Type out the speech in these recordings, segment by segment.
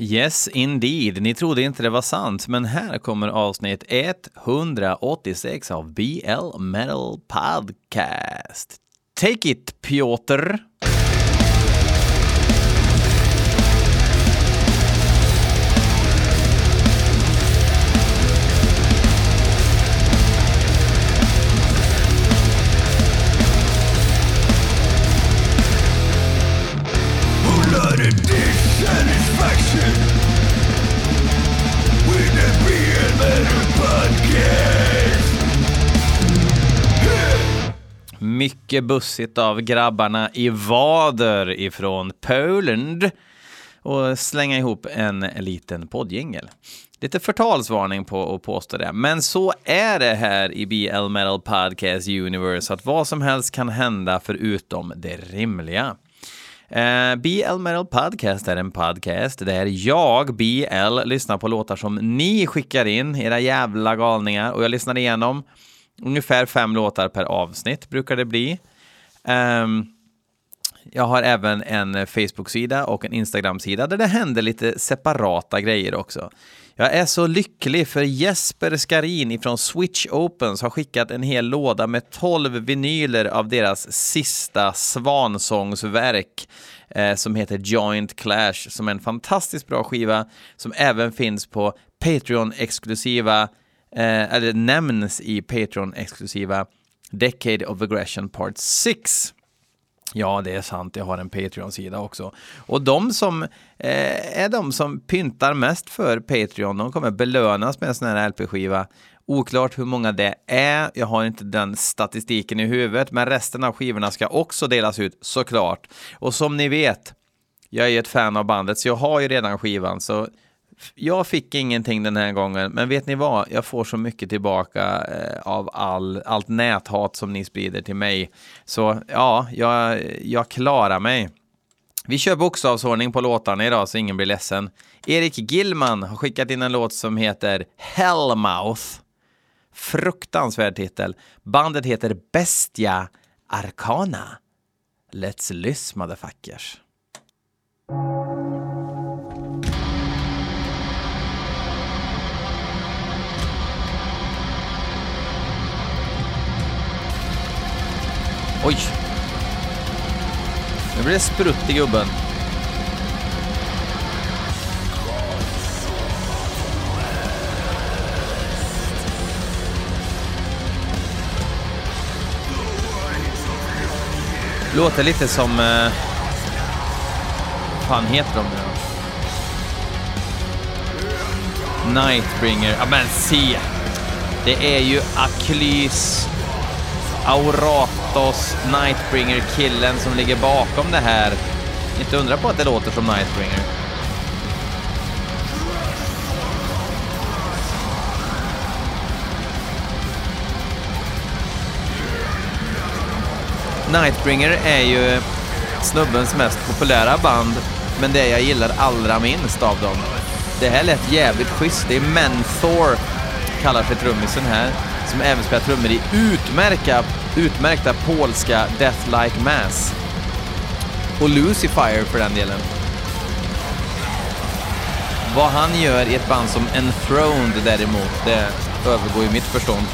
Yes, indeed. Ni trodde inte det var sant, men här kommer avsnitt 186 av BL Metal Podcast. Take it, Piotr! Mycket bussigt av grabbarna i vader ifrån Poland och slänga ihop en liten poddjingel. Lite förtalsvarning på att påstå det, men så är det här i BL Metal Podcast Universe, att vad som helst kan hända förutom det rimliga. Eh, uh, BL Metal Podcast är en podcast där jag, BL, lyssnar på låtar som ni skickar in, era jävla galningar, och jag lyssnar igenom ungefär fem låtar per avsnitt brukar det bli. Um, jag har även en Facebook-sida och en Instagram-sida där det händer lite separata grejer också. Jag är så lycklig för Jesper Skarin ifrån Switch Opens har skickat en hel låda med 12 vinyler av deras sista svansångsverk eh, som heter Joint Clash, som är en fantastiskt bra skiva som även finns på Patreon-exklusiva, eh, eller nämns i Patreon-exklusiva Decade of Aggression Part 6. Ja, det är sant. Jag har en Patreon-sida också. Och de som eh, är de som pyntar mest för Patreon, de kommer belönas med en sån här LP-skiva. Oklart hur många det är. Jag har inte den statistiken i huvudet, men resten av skivorna ska också delas ut såklart. Och som ni vet, jag är ju ett fan av bandet, så jag har ju redan skivan, så jag fick ingenting den här gången, men vet ni vad? Jag får så mycket tillbaka eh, av all, allt näthat som ni sprider till mig. Så ja, jag, jag klarar mig. Vi kör bokstavsordning på låtarna idag så ingen blir ledsen. Erik Gillman har skickat in en låt som heter Hellmouth. Fruktansvärd titel. Bandet heter Bestia Arcana. Let's listen motherfuckers. Oj! Nu blir det sprutt i gubben. Låter lite som... Eh, fan heter de nu Nightbringer. Ja men se! Det är ju Aklys Auratos Nightbringer-killen som ligger bakom det här. Inte undra på att det låter som Nightbringer. Nightbringer är ju snubbens mest populära band, men det jag gillar allra minst av dem. Det här lät jävligt schysst. Det är Menthor, kallar sig trummisen här som även spelar trummor i utmärka, utmärkta polska Death Like Mass. Och Lucifer för den delen. Vad han gör i ett band som Enthroned däremot, det övergår ju mitt förstånd.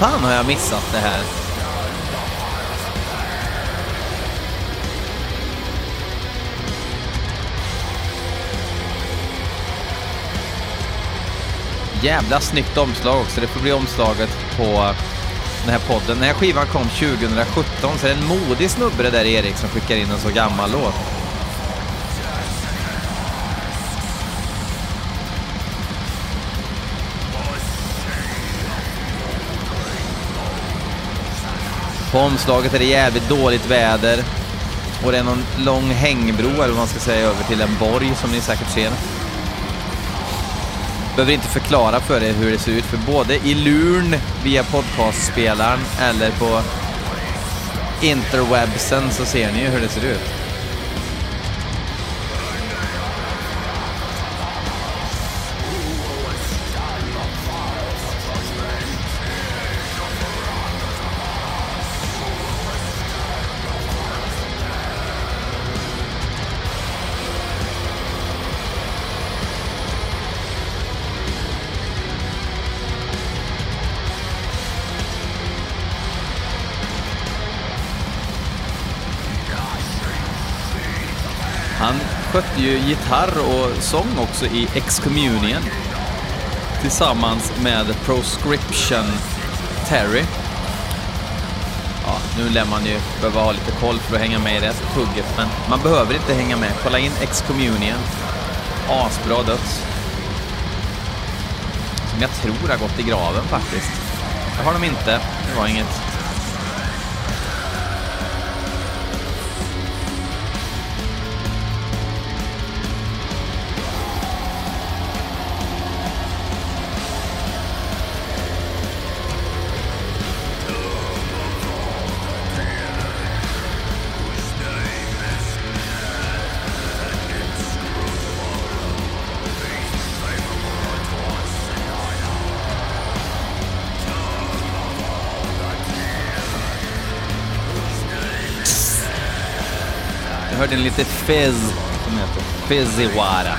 Fan har jag missat det här? Jävla snyggt omslag också. Det får bli omslaget på den här podden. Den här skivan kom 2017, så det är en modig snubbe det där Erik som skickar in en så gammal låt. På omslaget är det jävligt dåligt väder. Och det är någon lång hängbro, eller vad man ska säga, över till en borg som ni säkert ser. Behöver inte förklara för er hur det ser ut, för både i luren via podcastspelaren eller på interwebsen så ser ni ju hur det ser ut. Ju gitarr och sång också i Excommunion tillsammans med Proscription Terry. Ja, nu lär man ju behöva ha lite koll för att hänga med i det tugget, men man behöver inte hänga med. Kolla in Excommunion. Asbra döds. Som jag tror har gått i graven faktiskt. Det har de inte. Det var inget. En lite fez som heter Fizziwara.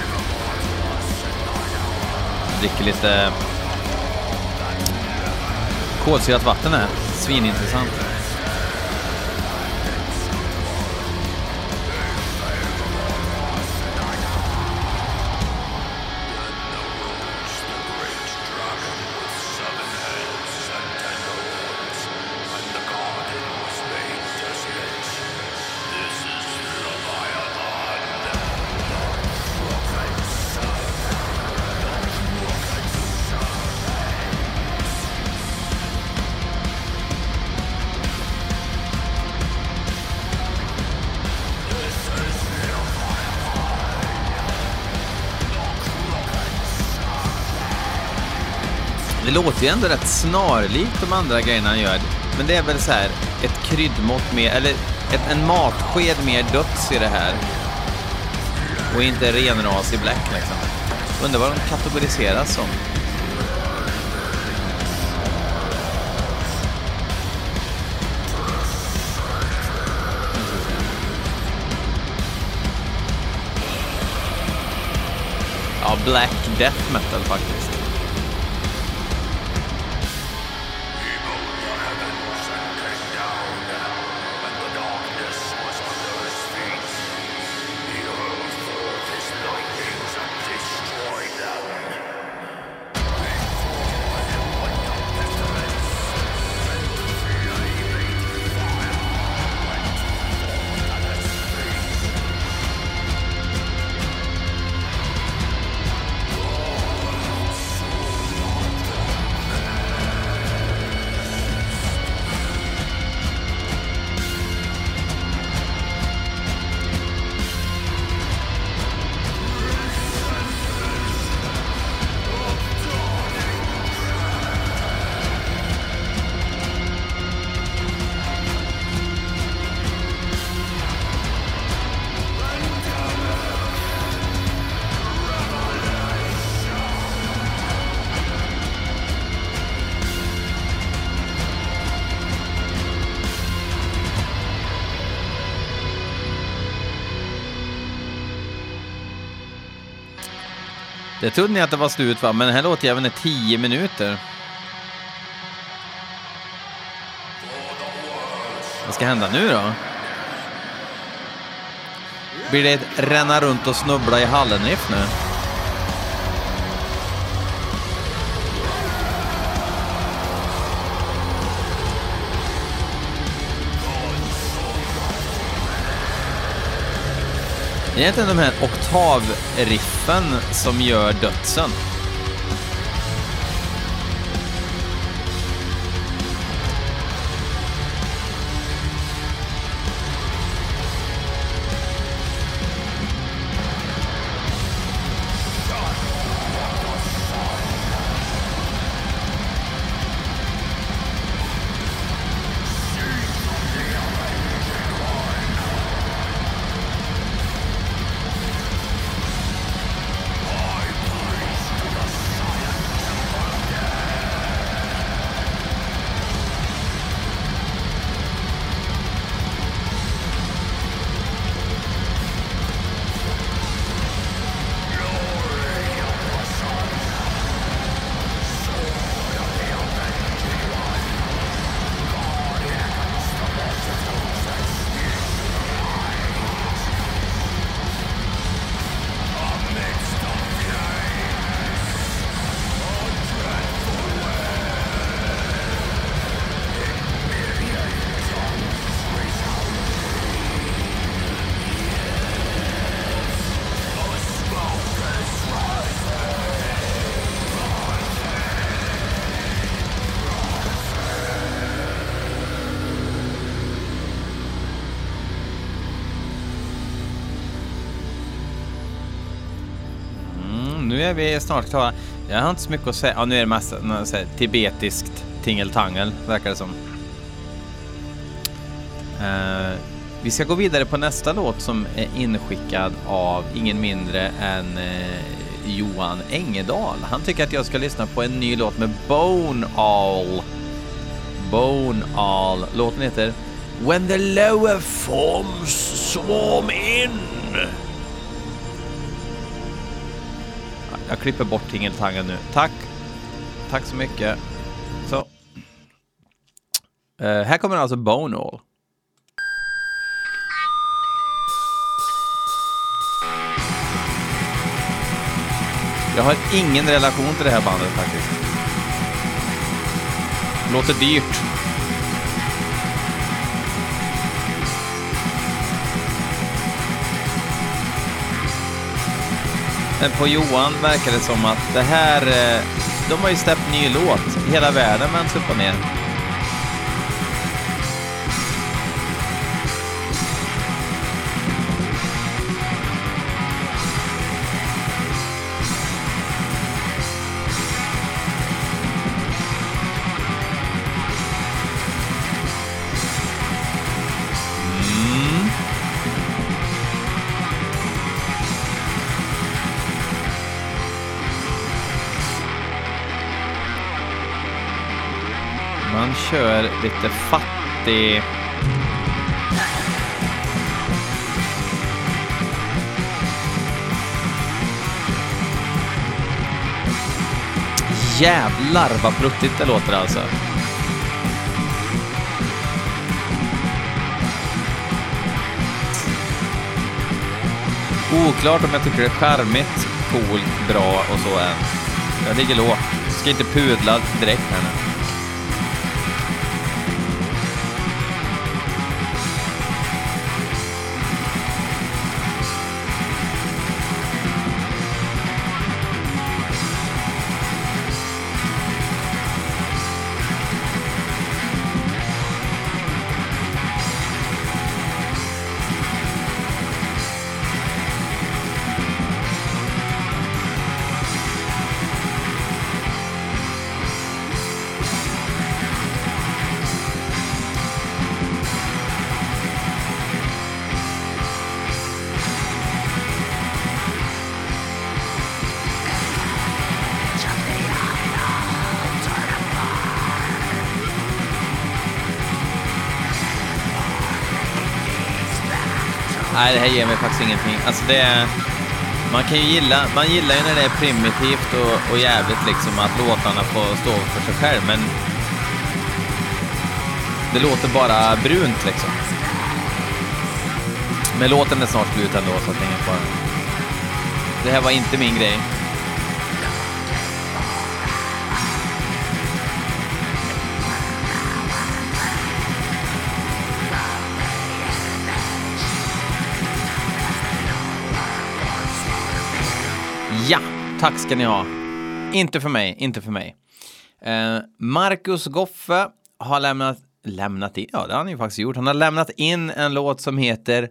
Dricker lite kolsyrat vatten här. Svinintressant. Det är ändå rätt snarlikt de andra grejerna han gör. Men det är väl så här ett kryddmått mer, eller ett, en matsked mer döds i det här. Och inte renrasig black liksom. Undrar vad de kategoriseras som. Ja, black death metal faktiskt. Det trodde ni att det var slut va? Men den här låtjäveln är 10 minuter. Vad ska hända nu då? Blir det ett ränna runt och snubbla i hallenriff nu? Egentligen de här oktavriffen som gör dödsen. Är vi snart klara. Jag har inte så mycket att säga. Ja, nu är det mest säga, tibetiskt tingeltangel, verkar det som. Uh, vi ska gå vidare på nästa låt som är inskickad av ingen mindre än uh, Johan Engedal. Han tycker att jag ska lyssna på en ny låt med Bone All. Bone All. Låten heter When the lower forms swarm in. Jag klipper bort tingeltangen nu. Tack. Tack så mycket. Så. Uh, här kommer alltså Bone All. Jag har ingen relation till det här bandet faktiskt. Låter dyrt. Men på Johan verkar det som att det här... Eh, de har ju släppt ny låt. Hela världen vänds typ upp och ner. Lite fattig... Jävlar vad pruttigt det låter alltså. Oklart om jag tycker det är charmigt, coolt, bra och så än. Jag ligger lågt. Ska inte pudla direkt här nu. Nej, det här ger mig faktiskt ingenting. Alltså det... Man kan ju gilla, man gillar ju när det är primitivt och, och jävligt liksom att låtarna får stå för sig själv, men det låter bara brunt liksom. Men låten är snart slut ändå, så att det är ingen fara. Det här var inte min grej. Tack ska ni ha. Inte för mig, inte för mig. Eh, Marcus Goffe har lämnat, lämnat in, ja det har han ju faktiskt gjort, han har lämnat in en låt som heter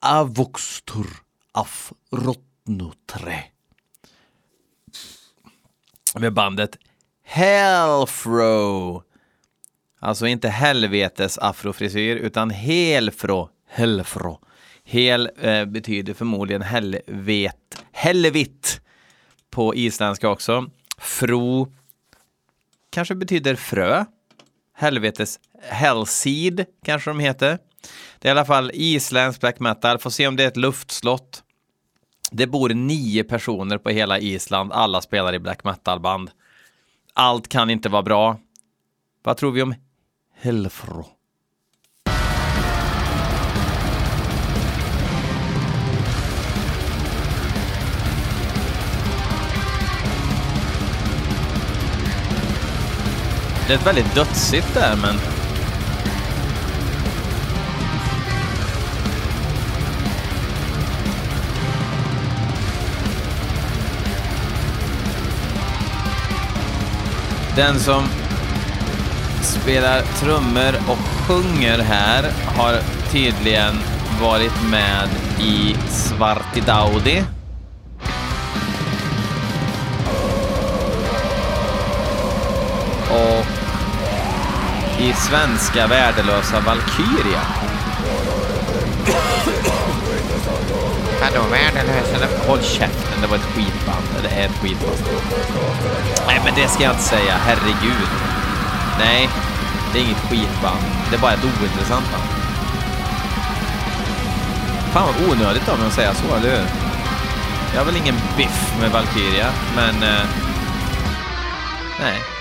Avoxtur Afrotnutre. Med bandet Helfro. Alltså inte helvetes afrofrisyr, utan helfro, helfro. Hel eh, betyder förmodligen helvet, helvitt på isländska också. Fro kanske betyder frö. Helvetes hellseed kanske de heter. Det är i alla fall isländsk black metal. Får se om det är ett luftslott. Det bor nio personer på hela Island. Alla spelar i black metal-band. Allt kan inte vara bra. Vad tror vi om Helfro? Det är väldigt dödsigt där, men... Den som spelar trummor och sjunger här har tydligen varit med i Svartidaudi. I svenska värdelösa Valkyria. Vadå värdelösa? Håll käften, det var ett skitband. Det är ett skitband. Nej, men det ska jag inte säga. Herregud. Nej, det är inget skitband. Det är bara ett ointressant band. Fan vad onödigt av mig att säga så, eller hur? Jag har väl ingen biff med Valkyria, men... Eh, nej.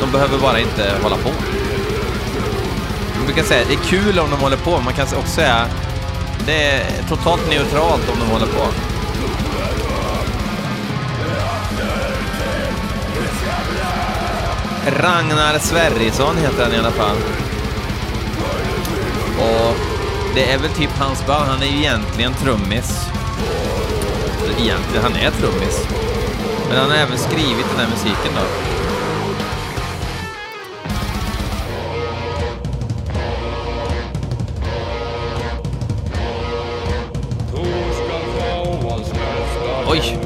De behöver bara inte hålla på. Man brukar säga det är kul om de håller på, man kan också säga det är totalt neutralt om de håller på. Ragnar Sverrisson heter han i alla fall. Och det är väl typ hans band. Han är ju egentligen trummis. Egentligen, han är trummis. Men han har även skrivit den här musiken då. Oj!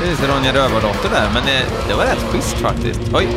Det är Ronja Rövardotter där, men det, det var rätt schysst faktiskt. Oj!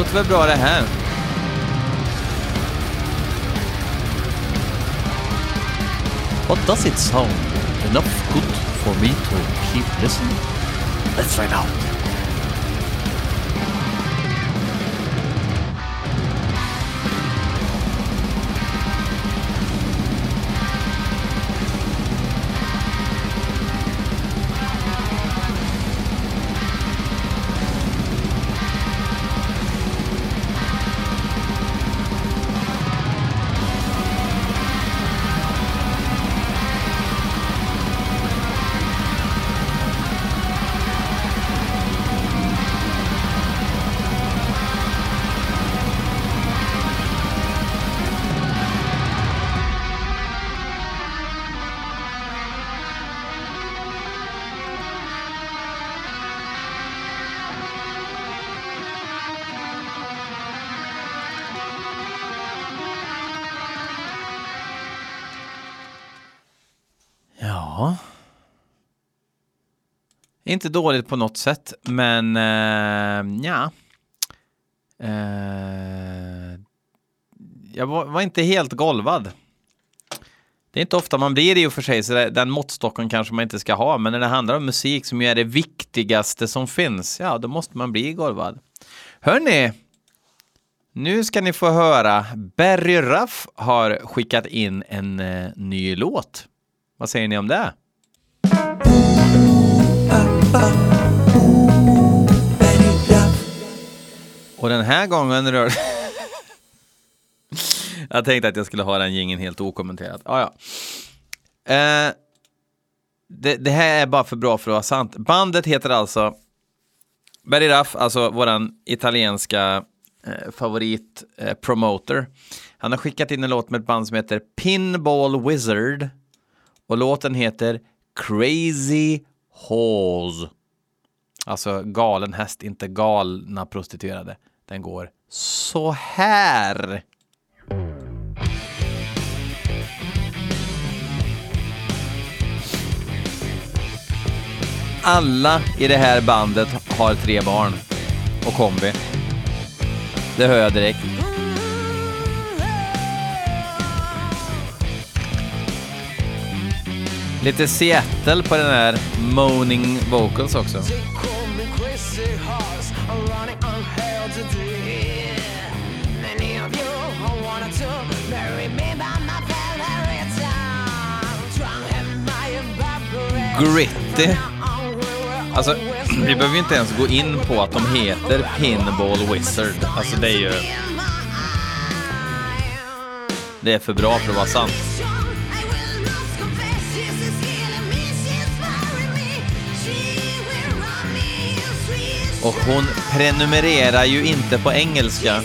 Låter väl bra det här. What does it sound enough good for me to keep listening? Let's find out. Inte dåligt på något sätt, men eh, ja. Eh, jag var, var, inte helt golvad. Det är inte ofta man blir det i och för sig, så det, den måttstocken kanske man inte ska ha, men när det handlar om musik som ju är det viktigaste som finns, ja, då måste man bli golvad. Hörni, nu ska ni få höra. Barry Ruff har skickat in en eh, ny låt. Vad säger ni om det? Och den här gången rör Jag tänkte att jag skulle ha den gingen helt okommenterad. Ah, ja. Eh, det, det, här är bara för bra för att vara sant. Bandet heter alltså Barry Raff, alltså våran italienska eh, favorit eh, promoter. Han har skickat in en låt med ett band som heter Pinball Wizard och låten heter Crazy Horse. Alltså galen häst, inte galna prostituerade. Den går så här. Alla i det här bandet har tre barn och kombi. Det hör jag direkt. Lite Seattle på den här moaning vocals också. Gritty. Alltså, vi behöver ju inte ens gå in på att de heter Pinball Wizard. Alltså det är ju... Det är för bra för att vara sant. Och hon prenumererar ju inte på engelska.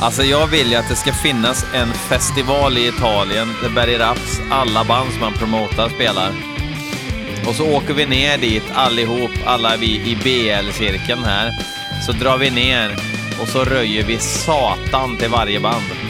Alltså jag vill ju att det ska finnas en festival i Italien där Barry Raps alla band som han promotar spelar. Och så åker vi ner dit allihop, alla vi i BL-cirkeln här. Så drar vi ner och så röjer vi satan till varje band.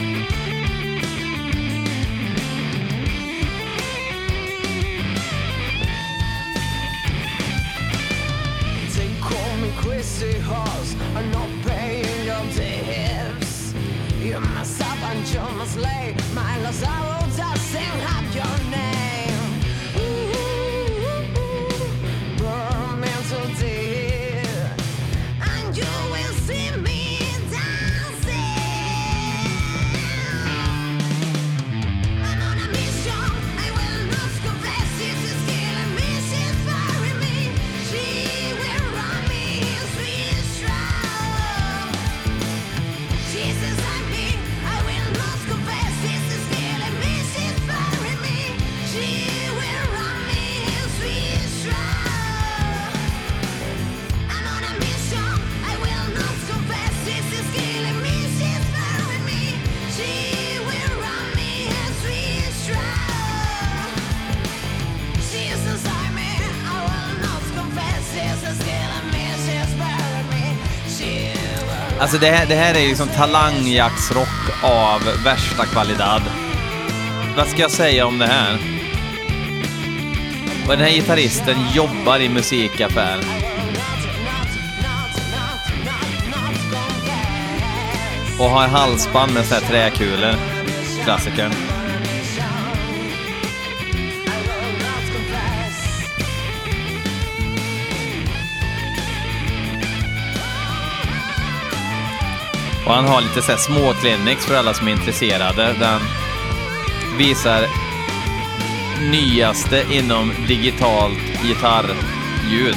Alltså det här, det här är ju som talangjaktsrock av värsta kvalitet. Vad ska jag säga om det här? Och den här gitarristen jobbar i musikaffär. Och har halsband med sådana här träkulor. Klassikern. Och han har lite så här små clinics för alla som är intresserade. Den visar nyaste inom digitalt gitarrljud.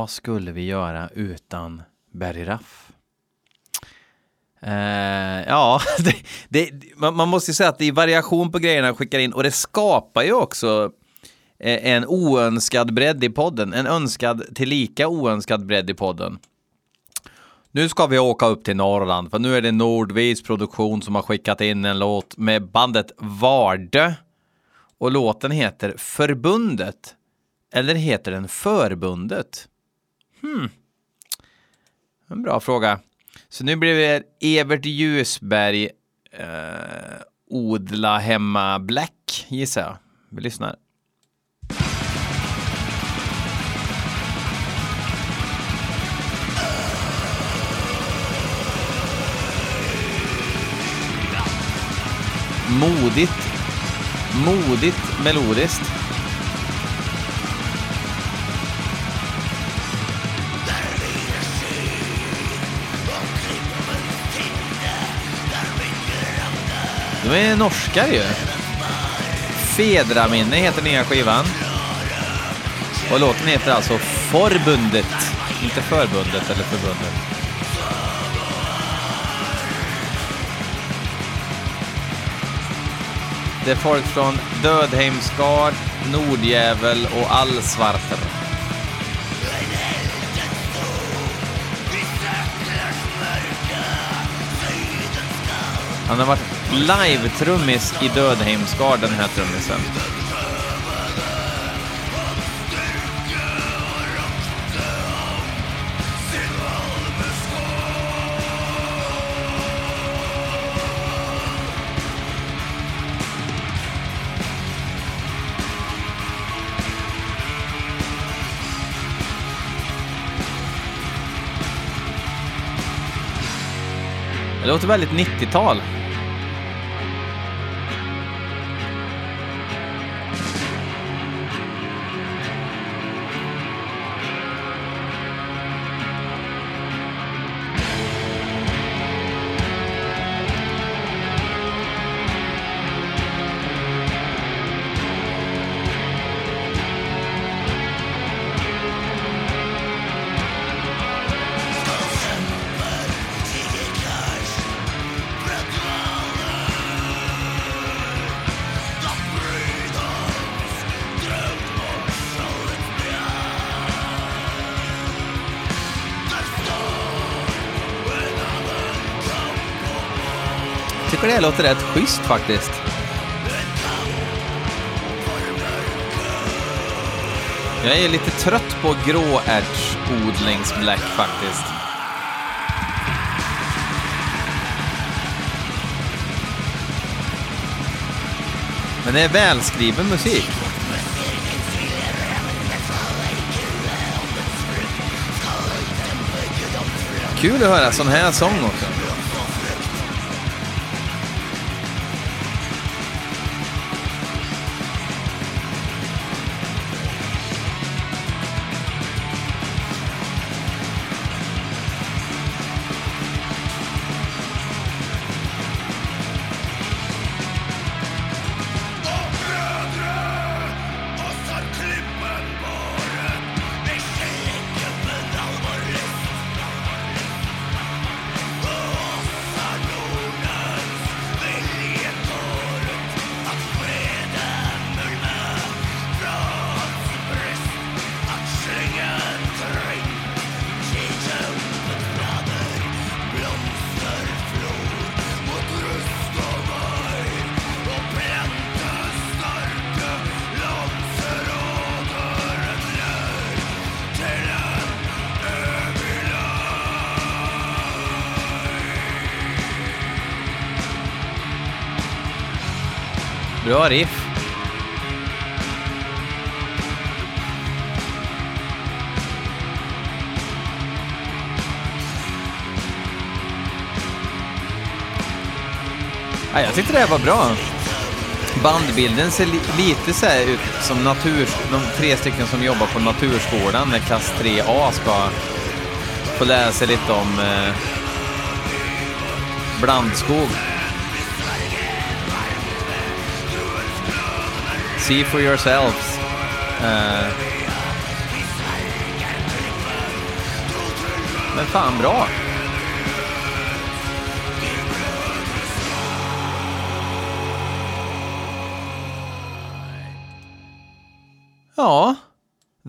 Vad skulle vi göra utan Barry Raff? Eh, ja, det, det, man, man måste ju säga att det är variation på grejerna jag skickar in och det skapar ju också eh, en oönskad bredd i podden. En önskad tillika oönskad bredd i podden. Nu ska vi åka upp till Norrland, för nu är det Nordvis produktion som har skickat in en låt med bandet Varde Och låten heter Förbundet. Eller heter den Förbundet? Hmm. En bra fråga. Så nu blir det Evert Ljusberg eh, odla hemma Black, gissar jag. Vi lyssnar. Modigt. Modigt melodiskt. De är norskar ju. Fedraminne heter nya skivan. Och låten heter alltså Förbundet. Inte Förbundet eller Förbundet. Det är folk från Dödheimsgard, Nordjävel och Allsvarter. Han har varit live-trummis i Dödheimsgard, den här trummisen. Det låter väldigt 90-tal. Tycker det låter rätt schysst faktiskt. Jag är lite trött på gråärtsodlingsbläck faktiskt. Men det är välskriven musik. Kul att höra sån här sång också. Bra riff. Ja, jag tyckte det här var bra. Bandbilden ser li lite så här ut som natur, de tre stycken som jobbar på Naturskolan när klass 3A ska få lära sig lite om eh, blandskog. See for yourselves. Uh. men fan bra. Ja,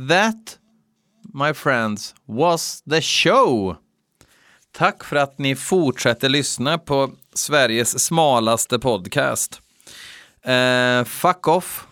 that, my friends, was the show. Tack för att ni fortsätter lyssna på Sveriges smalaste podcast. Uh, fuck off